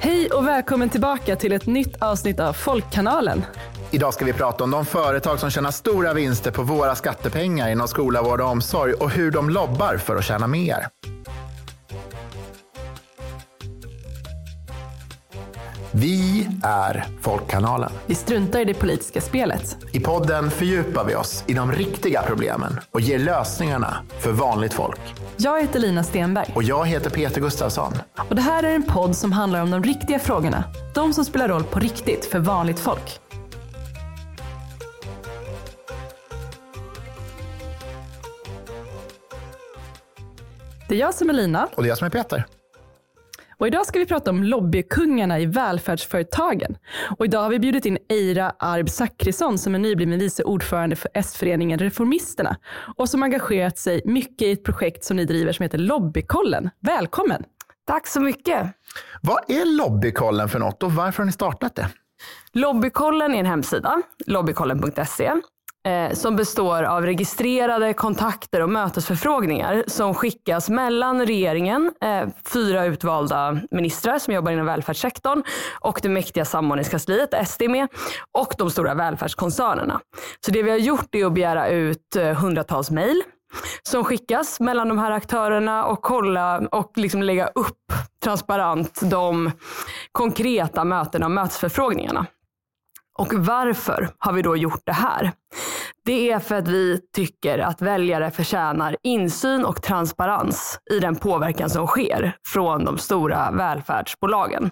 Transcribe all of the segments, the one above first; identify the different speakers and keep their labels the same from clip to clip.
Speaker 1: Hej och välkommen tillbaka till ett nytt avsnitt av Folkkanalen.
Speaker 2: Idag ska vi prata om de företag som tjänar stora vinster på våra skattepengar inom skola, vård och omsorg och hur de lobbar för att tjäna mer. Vi är Folkkanalen.
Speaker 1: Vi struntar i det politiska spelet.
Speaker 2: I podden fördjupar vi oss i de riktiga problemen och ger lösningarna för vanligt folk.
Speaker 1: Jag heter Lina Stenberg
Speaker 2: Och jag heter Peter Gustafsson.
Speaker 1: och det här är en podd som handlar om de riktiga frågorna. De som spelar roll på riktigt för vanligt folk. Det är jag som är Lina
Speaker 2: Och det är jag som är Peter.
Speaker 1: Och idag ska vi prata om lobbykungarna i välfärdsföretagen. Och idag har vi bjudit in Eira Arb Zachrisson som är nybliven vice ordförande för S-föreningen Reformisterna och som engagerat sig mycket i ett projekt som ni driver som heter Lobbykollen. Välkommen!
Speaker 3: Tack så mycket.
Speaker 2: Vad är Lobbykollen för något och varför har ni startat det?
Speaker 3: Lobbykollen är en hemsida, lobbykollen.se, eh, som består av registrerade kontakter och mötesförfrågningar som skickas mellan regeringen, eh, fyra utvalda ministrar som jobbar inom välfärdssektorn och det mäktiga samordningskansliet, SD med, och de stora välfärdskoncernerna. Så det vi har gjort är att begära ut eh, hundratals mejl som skickas mellan de här aktörerna och kolla och liksom lägga upp transparent de konkreta mötena och mötesförfrågningarna. Och varför har vi då gjort det här? Det är för att vi tycker att väljare förtjänar insyn och transparens i den påverkan som sker från de stora välfärdsbolagen.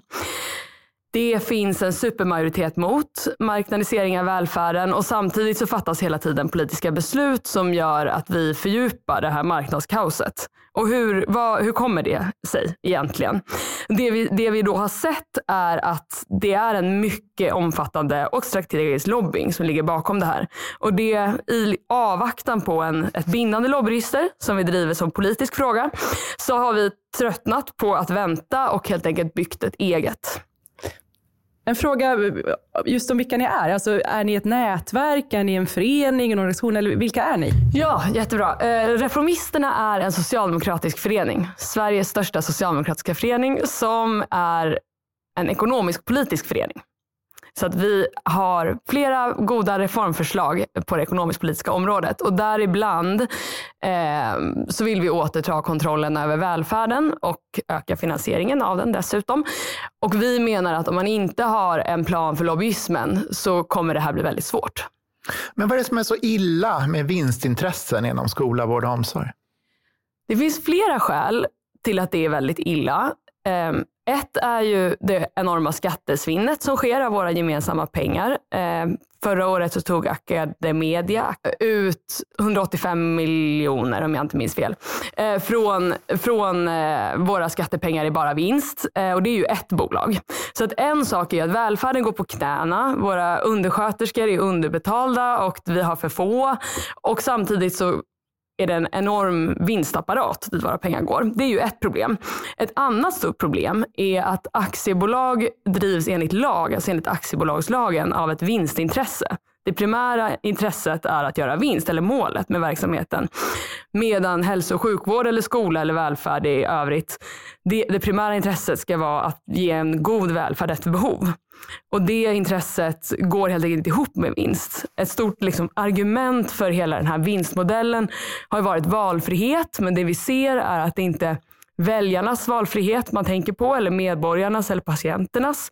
Speaker 3: Det finns en supermajoritet mot marknadisering av välfärden och samtidigt så fattas hela tiden politiska beslut som gör att vi fördjupar det här marknadskaoset. Och hur, vad, hur kommer det sig egentligen? Det vi, det vi då har sett är att det är en mycket omfattande och strategisk lobbying som ligger bakom det här. Och det i avvaktan på en, ett bindande lobbyregister som vi driver som politisk fråga så har vi tröttnat på att vänta och helt enkelt byggt ett eget.
Speaker 1: En fråga eh, just om vilka ni är. Alltså, är ni ett nätverk, är ni en förening, en organisation eller vilka är ni?
Speaker 3: Ja, jättebra. Eh, Reformisterna är en socialdemokratisk förening. Sveriges största socialdemokratiska förening som är en ekonomisk politisk förening. Så att vi har flera goda reformförslag på det ekonomisk-politiska området och däribland eh, så vill vi återta kontrollen över välfärden och öka finansieringen av den dessutom. Och vi menar att om man inte har en plan för lobbyismen så kommer det här bli väldigt svårt.
Speaker 2: Men vad är det som är så illa med vinstintressen inom skola, vård och omsorg?
Speaker 3: Det finns flera skäl till att det är väldigt illa. Ett är ju det enorma skattesvinnet som sker av våra gemensamma pengar. Eh, förra året så tog Academedia ut 185 miljoner om jag inte minns fel. eh, Från, från eh, våra skattepengar i bara vinst. Eh, Och det är ju ett bolag. Så att en sak är att välfärden går på knäna. Våra undersköterskor är underbetalda och vi har för få. Och samtidigt så är det en enorm vinstapparat dit våra pengar går. Det är ju ett problem. Ett annat stort problem är att aktiebolag drivs enligt lag, alltså enligt aktiebolagslagen, av ett vinstintresse. Det primära intresset är att göra vinst, eller målet med verksamheten. Medan hälso och sjukvård, eller skola eller välfärd i övrigt, det, det primära intresset ska vara att ge en god välfärd efter behov. Och det intresset går helt enkelt inte ihop med vinst. Ett stort liksom, argument för hela den här vinstmodellen har ju varit valfrihet, men det vi ser är att det inte är väljarnas valfrihet man tänker på, eller medborgarnas eller patienternas.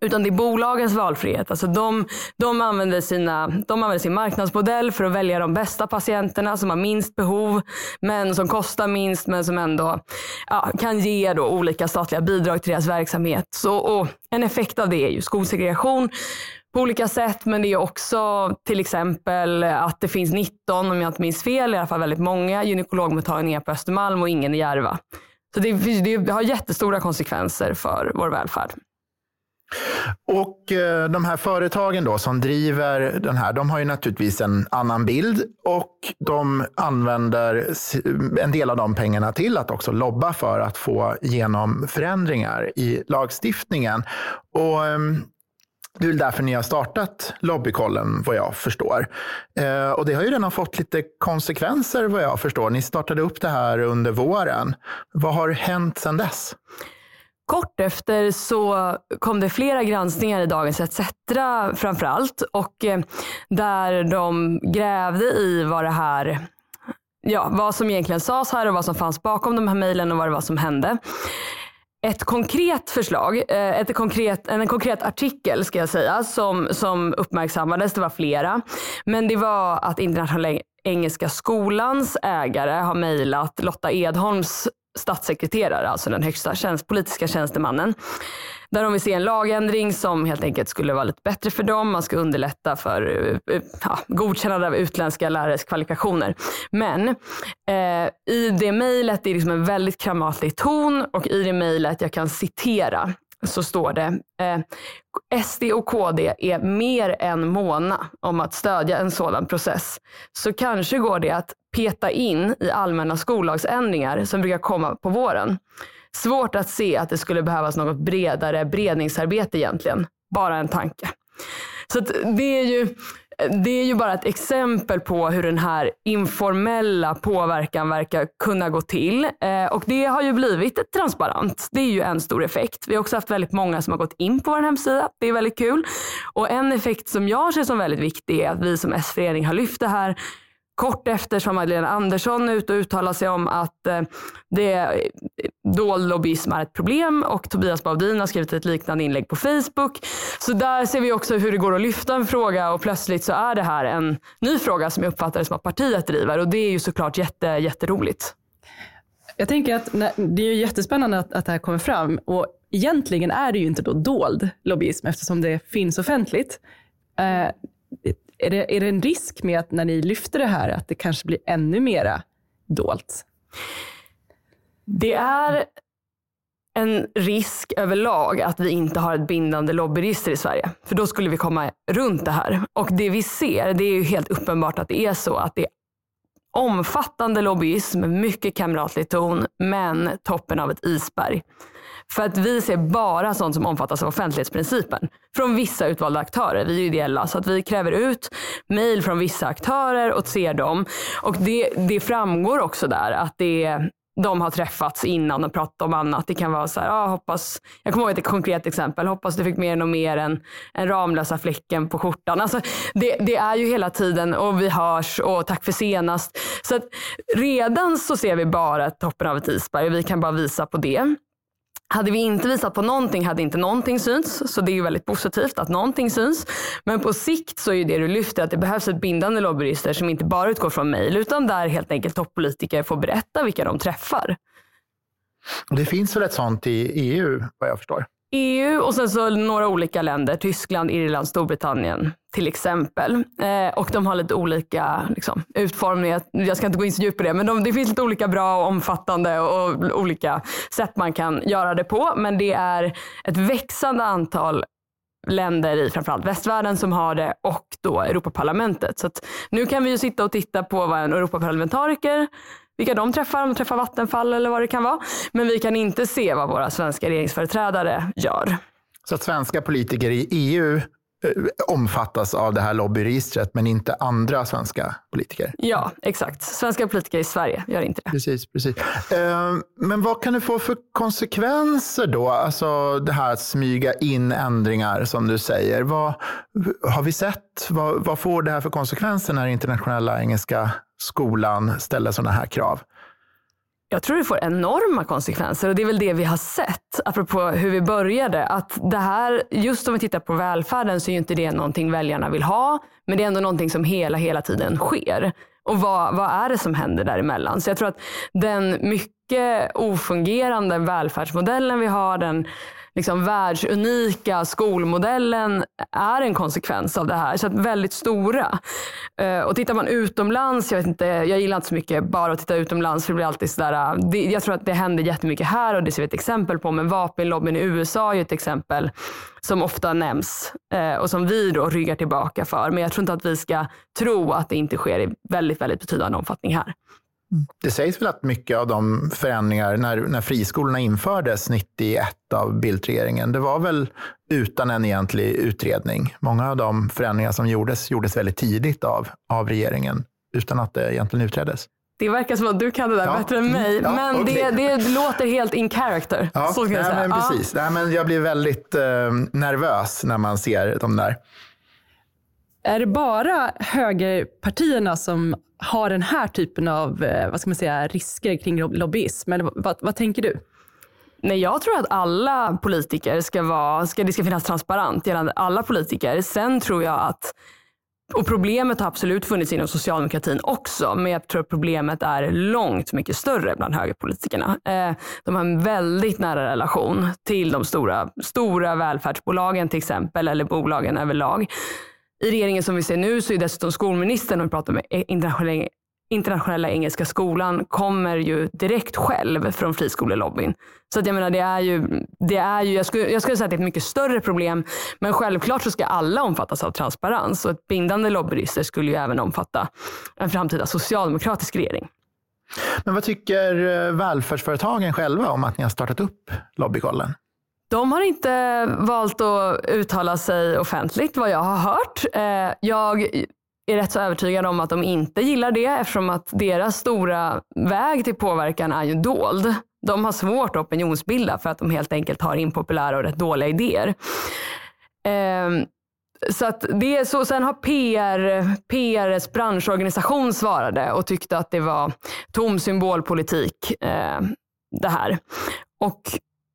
Speaker 3: Utan det är bolagens valfrihet. Alltså de, de, använder sina, de använder sin marknadsmodell för att välja de bästa patienterna som har minst behov, men som kostar minst, men som ändå ja, kan ge då olika statliga bidrag till deras verksamhet. Så, och en effekt av det är ju skolsegregation på olika sätt, men det är också till exempel att det finns 19, om jag inte minns fel, i alla fall väldigt många gynekologmottagningar på Östermalm och ingen i Järva. Så det, det har jättestora konsekvenser för vår välfärd.
Speaker 2: Och eh, de här företagen då som driver den här, de har ju naturligtvis en annan bild och de använder en del av de pengarna till att också lobba för att få igenom förändringar i lagstiftningen. Och ehm, det är därför ni har startat Lobbykollen, vad jag förstår. Eh, och det har ju redan fått lite konsekvenser, vad jag förstår. Ni startade upp det här under våren. Vad har hänt sedan dess?
Speaker 3: Kort efter så kom det flera granskningar i Dagens ETC framför allt och eh, där de grävde i vad det här ja, vad som egentligen sades här och vad som fanns bakom de här mejlen och vad det var som hände. Ett konkret förslag, eh, ett konkret, en konkret artikel ska jag säga som, som uppmärksammades, det var flera. Men det var att Internationella Engelska Skolans ägare har mejlat Lotta Edholms statssekreterare, alltså den högsta tjänst, politiska tjänstemannen. Där de vill se en lagändring som helt enkelt skulle vara lite bättre för dem. Man ska underlätta för eh, eh, ja, godkännande av utländska lärares kvalifikationer. Men eh, i det mejlet, det är liksom en väldigt kramatlig ton och i det mejlet, jag kan citera, så står det eh, SD och KD är mer än måna om att stödja en sådan process. Så kanske går det att peta in i allmänna skollagsändringar som brukar komma på våren. Svårt att se att det skulle behövas något bredare beredningsarbete egentligen. Bara en tanke. Så det är ju det är ju bara ett exempel på hur den här informella påverkan verkar kunna gå till. Eh, och det har ju blivit transparent. Det är ju en stor effekt. Vi har också haft väldigt många som har gått in på vår hemsida. Det är väldigt kul. Och en effekt som jag ser som väldigt viktig är att vi som S-förening har lyft det här kort efter så var Magdalena Andersson ut och uttalade sig om att eh, det, eh, dold lobbyism är ett problem och Tobias Baudin har skrivit ett liknande inlägg på Facebook. Så där ser vi också hur det går att lyfta en fråga och plötsligt så är det här en ny fråga som jag uppfattar det som att partiet driver och det är ju såklart jätte, jätteroligt.
Speaker 1: Jag tänker att det är ju jättespännande att, att det här kommer fram och egentligen är det ju inte då dold lobbyism eftersom det finns offentligt. Eh, är det, är det en risk med att när ni lyfter det här att det kanske blir ännu mera dolt?
Speaker 3: Det är en risk överlag att vi inte har ett bindande lobbyregister i Sverige. För då skulle vi komma runt det här. Och det vi ser, det är ju helt uppenbart att det är så att det är omfattande lobbyism, mycket kamratlig ton, men toppen av ett isberg. För att vi ser bara sånt som omfattas av offentlighetsprincipen från vissa utvalda aktörer. Vi är ideella så att vi kräver ut mejl från vissa aktörer och ser dem. Och det, det framgår också där att det de har träffats innan och pratat om annat. Det kan vara så här, ah, hoppas, jag kommer ihåg ett konkret exempel, hoppas du fick med dig något mer än än Ramlösa fläcken på skjortan. Alltså, det, det, är ju hela tiden och vi hörs och tack för senast. Så att redan så ser vi bara toppen av ett isberg och vi kan bara visa på det. Hade vi inte visat på någonting hade inte någonting synts. Så det är ju väldigt positivt att någonting syns. Men på sikt så är ju det du lyfter att det behövs ett bindande lobbyregister som inte bara utgår från mejl utan där helt enkelt toppolitiker får berätta vilka de träffar.
Speaker 2: Det finns väl ett sånt i EU vad jag förstår?
Speaker 3: EU och sen så några olika länder, Tyskland, Irland, Storbritannien till exempel. Eh, och de har lite olika liksom, utformningar. Jag ska inte gå in så djupt på det, men de, det finns lite olika bra och omfattande och, och olika sätt man kan göra det på. Men det är ett växande antal länder i framförallt västvärlden som har det och då Europaparlamentet. Så nu kan vi ju sitta och titta på vad en Europaparlamentariker vilka de träffar, om de träffar Vattenfall eller vad det kan vara. Men vi kan inte se vad våra svenska regeringsföreträdare gör.
Speaker 2: Så att svenska politiker i EU omfattas av det här lobbyregistret, men inte andra svenska politiker.
Speaker 3: Ja, exakt. Svenska politiker i Sverige gör inte det.
Speaker 2: Precis, precis. Eh, men vad kan det få för konsekvenser då? Alltså det här att smyga in ändringar som du säger. Vad, har vi sett? Vad, vad får det här för konsekvenser när internationella engelska skolan ställer sådana här krav?
Speaker 3: Jag tror det får enorma konsekvenser och det är väl det vi har sett, apropå hur vi började. Att det här, just om vi tittar på välfärden så är ju inte det någonting väljarna vill ha, men det är ändå någonting som hela, hela tiden sker. Och vad, vad är det som händer däremellan? Så jag tror att den mycket ofungerande välfärdsmodellen vi har, den liksom världsunika skolmodellen är en konsekvens av det här. Så att väldigt stora. Eh, och tittar man utomlands, jag, vet inte, jag gillar inte så mycket bara att titta utomlands för det blir alltid sådär, eh, jag tror att det händer jättemycket här och det ser vi ett exempel på. Men vapenlobbyn i USA är ett exempel som ofta nämns eh, och som vi då ryggar tillbaka för. Men jag tror inte att vi ska tro att det inte sker i väldigt, väldigt betydande omfattning här.
Speaker 2: Det sägs väl att mycket av de förändringar, när, när friskolorna infördes 91 av Bildtregeringen, det var väl utan en egentlig utredning. Många av de förändringar som gjordes, gjordes väldigt tidigt av, av regeringen, utan att det egentligen utreddes.
Speaker 3: Det verkar som att du kan det där
Speaker 2: Ja.
Speaker 3: bättre än mig.
Speaker 2: Mm. Ja,
Speaker 3: men
Speaker 2: okej.
Speaker 3: det, det låter helt in character.
Speaker 2: Ja,
Speaker 3: så jag
Speaker 2: nej,
Speaker 3: säga.
Speaker 2: men
Speaker 3: Ja.
Speaker 2: precis. Nej, men jag blir väldigt eh, nervös när man ser de där.
Speaker 1: Är det bara högerpartierna som har den här typen av eh, vad ska man säga, risker kring lobbyism? Eller vad, vad tänker du?
Speaker 3: Nej, jag tror att alla politiker ska vara, ska, det ska finnas transparent gällande alla politiker. Sen tror jag att, och problemet har absolut funnits inom socialdemokratin också, men jag tror att problemet är långt mycket större bland högerpolitikerna. Eh, de har en väldigt nära relation till de stora, stora välfärdsbolagen till exempel, eller bolagen överlag. I regeringen som vi ser nu så är dessutom skolministern, om vi pratar med e- internationella internationella engelska skolan kommer ju direkt själv från friskolelobbyn. Så att jag menar det är ju, det är ju jag, skulle, jag skulle säga att det är ett mycket större problem. Men självklart så ska alla omfattas av transparens och ett bindande lobbyregister skulle ju även omfatta en framtida socialdemokratisk regering.
Speaker 2: Men vad tycker eh, välfärdsföretagen själva om att ni har startat upp Lobbykollen?
Speaker 3: De har inte valt att uttala sig offentligt vad jag har hört. Eh, jag är rätt så övertygad om att de inte gillar det eftersom att deras stora väg till påverkan är ju dold. De har svårt att opinionsbilda för att de helt enkelt har impopulära och rätt dåliga idéer. Ehm, så att det är så. Sen har PR, PRs branschorganisation svarade och tyckte att det var tom symbolpolitik eh, det här. Och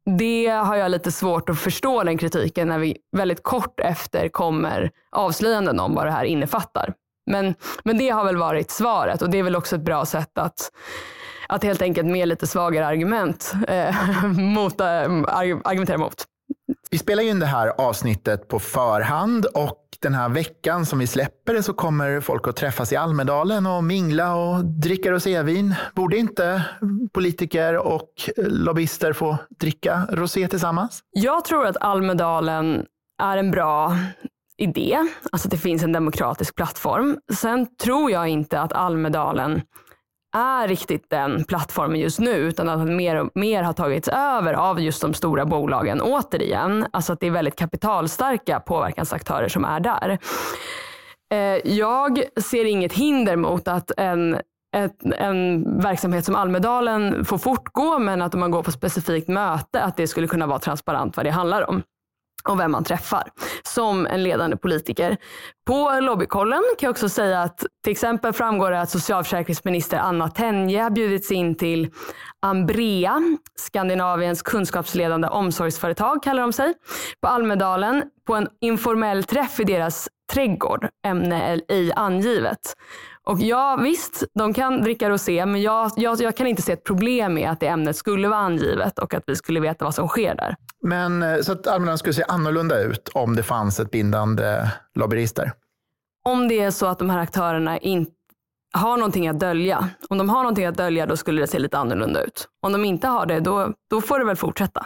Speaker 3: det har jag lite svårt att förstå den kritiken när vi väldigt kort efter kommer avslöjanden om vad det här innefattar. Men, men det har väl varit svaret och det är väl också ett bra sätt att, att helt enkelt med lite svagare argument eh, mot, äh, eh, argumentera mot.
Speaker 2: Vi spelar ju in det här avsnittet på förhand och den här veckan som vi släpper det så kommer folk att träffas i Almedalen och mingla och dricka rosévin. Borde inte politiker och lobbyister få dricka rosé tillsammans?
Speaker 3: Jag tror att Almedalen är en bra idé, alltså att det finns en demokratisk plattform. Sen tror jag inte att Almedalen är riktigt den plattformen just nu utan att den mer och mer har tagits över av just de stora bolagen återigen. Alltså att det är väldigt kapitalstarka påverkansaktörer som är där. Eh, jag ser inget hinder mot att en ett, en verksamhet som Almedalen får fortgå men att om man går på specifikt möte att det skulle kunna vara transparent vad det handlar om och vem man träffar som en ledande politiker. På lobbykollen kan jag också säga att till exempel framgår det att socialförsäkringsminister Anna Tenje har bjudits in till Ambrea, Skandinaviens kunskapsledande omsorgsföretag kallar de sig, på Almedalen på en informell träff i deras trädgård, ämne ej angivet. Och ja, visst, de kan dricka rosé, men jag, jag, jag kan inte se ett problem med att det ämnet skulle vara angivet och att vi skulle veta vad som sker där.
Speaker 2: Men eh, så att Almedalen skulle se annorlunda ut om det fanns ett bindande lobbyregister.
Speaker 3: Om det är så att de här aktörerna inte har någonting att dölja. Om de har någonting att dölja då skulle det se lite annorlunda ut. Om de inte har det då, då får det väl fortsätta.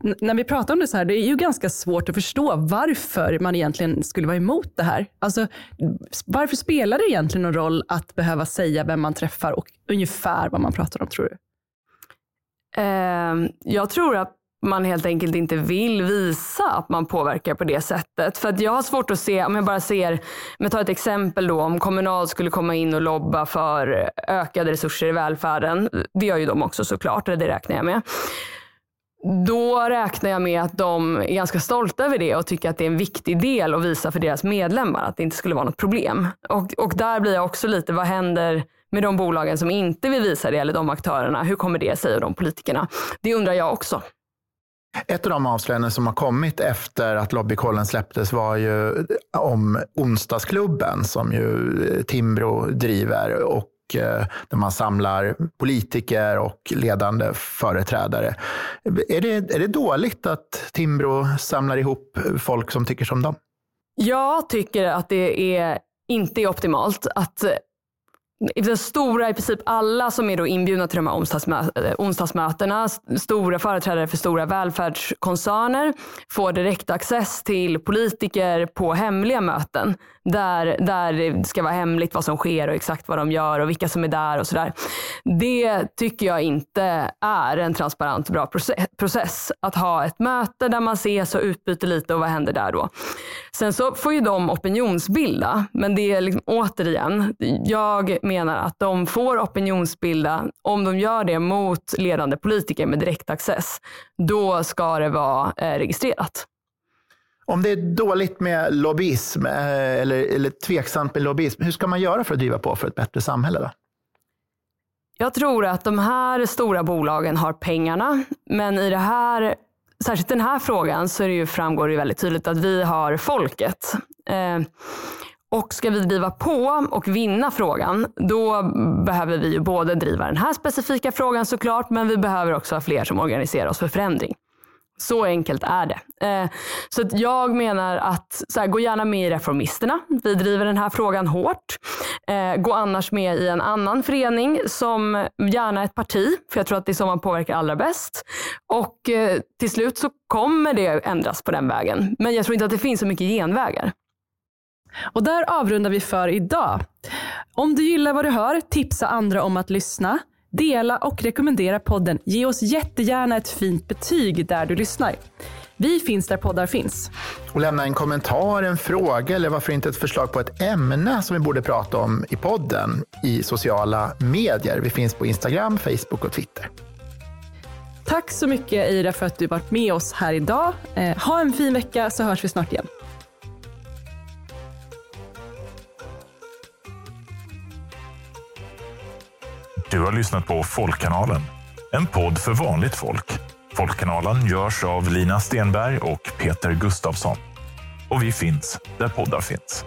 Speaker 1: När vi pratar om det så här, det är ju ganska svårt att förstå varför man egentligen skulle vara emot det här. Alltså, varför spelar det egentligen någon roll att behöva säga vem man träffar och ungefär vad man pratar om tror du?
Speaker 3: Ehm, jag tror att man helt enkelt inte vill visa att man påverkar på det sättet. För att jag har svårt att se, om jag bara ser, om jag tar ett exempel då, om Kommunal skulle komma in och lobba för ökade resurser i välfärden, det gör ju de också såklart, det räknar jag med. Då räknar jag med att de är ganska stolta över det och tycker att det är en viktig del att visa för deras medlemmar att det inte skulle vara något problem. Och, och där blir jag också lite, vad händer med de bolagen som inte vill visa det eller de aktörerna? Hur kommer det sig och de politikerna? Det undrar jag också.
Speaker 2: Ett av de avslöjanden som har kommit efter att lobbykollen släpptes var ju om onsdagsklubben som ju Timbro driver och Eh, där man samlar politiker och ledande företrädare. Är det, är det dåligt att Timbro samlar ihop folk som tycker som dem?
Speaker 3: Jag tycker att det är inte är optimalt att den stora, i princip alla som är då inbjudna till de här onsdagsmö- eh, onsdagsmötena, stora företrädare för stora välfärdskoncerner, får direkt access till politiker på hemliga möten. Där, där det ska vara hemligt vad som sker och exakt vad de gör och vilka som är där och sådär. Det tycker jag inte är en transparent och bra process. Att ha ett möte där man ses och utbyter lite och vad händer där då? Sen så får ju de opinionsbilda, men det är liksom, återigen, jag menar att de får opinionsbilda om de gör det mot ledande politiker med direktaccess. Då ska det vara eh, registrerat.
Speaker 2: Om det är dåligt med lobbyism eh, eller, eller tveksamt med lobbyism, hur ska man göra för att driva på för ett bättre samhälle? Då?
Speaker 3: Jag tror att de här stora bolagen har pengarna, men i det här särskilt den här frågan så är det ju, framgår det väldigt tydligt att vi har folket. Eh, och ska vi driva på och vinna frågan, då behöver vi ju både driva den här specifika frågan såklart, men vi behöver också ha fler som organiserar oss för förändring. Så enkelt är det. Eh, så att jag menar att så här, gå gärna med i Reformisterna. Vi driver den här frågan hårt. Eh, gå annars med i en annan förening som gärna ett parti, för jag tror att det är så man påverkar allra bäst. Och eh, till slut så kommer det ändras på den vägen. Men jag tror inte att det finns så mycket genvägar.
Speaker 1: Och där avrundar vi för idag. Om du gillar vad du hör, tipsa andra om att lyssna. Dela och rekommendera podden. Ge oss jättegärna ett fint betyg där du lyssnar. Vi finns där poddar finns.
Speaker 2: Och lämna en kommentar, en fråga eller varför inte ett förslag på ett ämne som vi borde prata om i podden i sociala medier. Vi finns på Instagram, Facebook och Twitter.
Speaker 1: Tack så mycket Ira för att du varit med oss här idag. Eh, ha en fin vecka så hörs vi snart igen.
Speaker 4: Du har lyssnat på Folkkanalen, en podd för vanligt folk. Folkkanalen görs av Lina Stenberg och Peter Gustafsson. Och vi finns där poddar finns.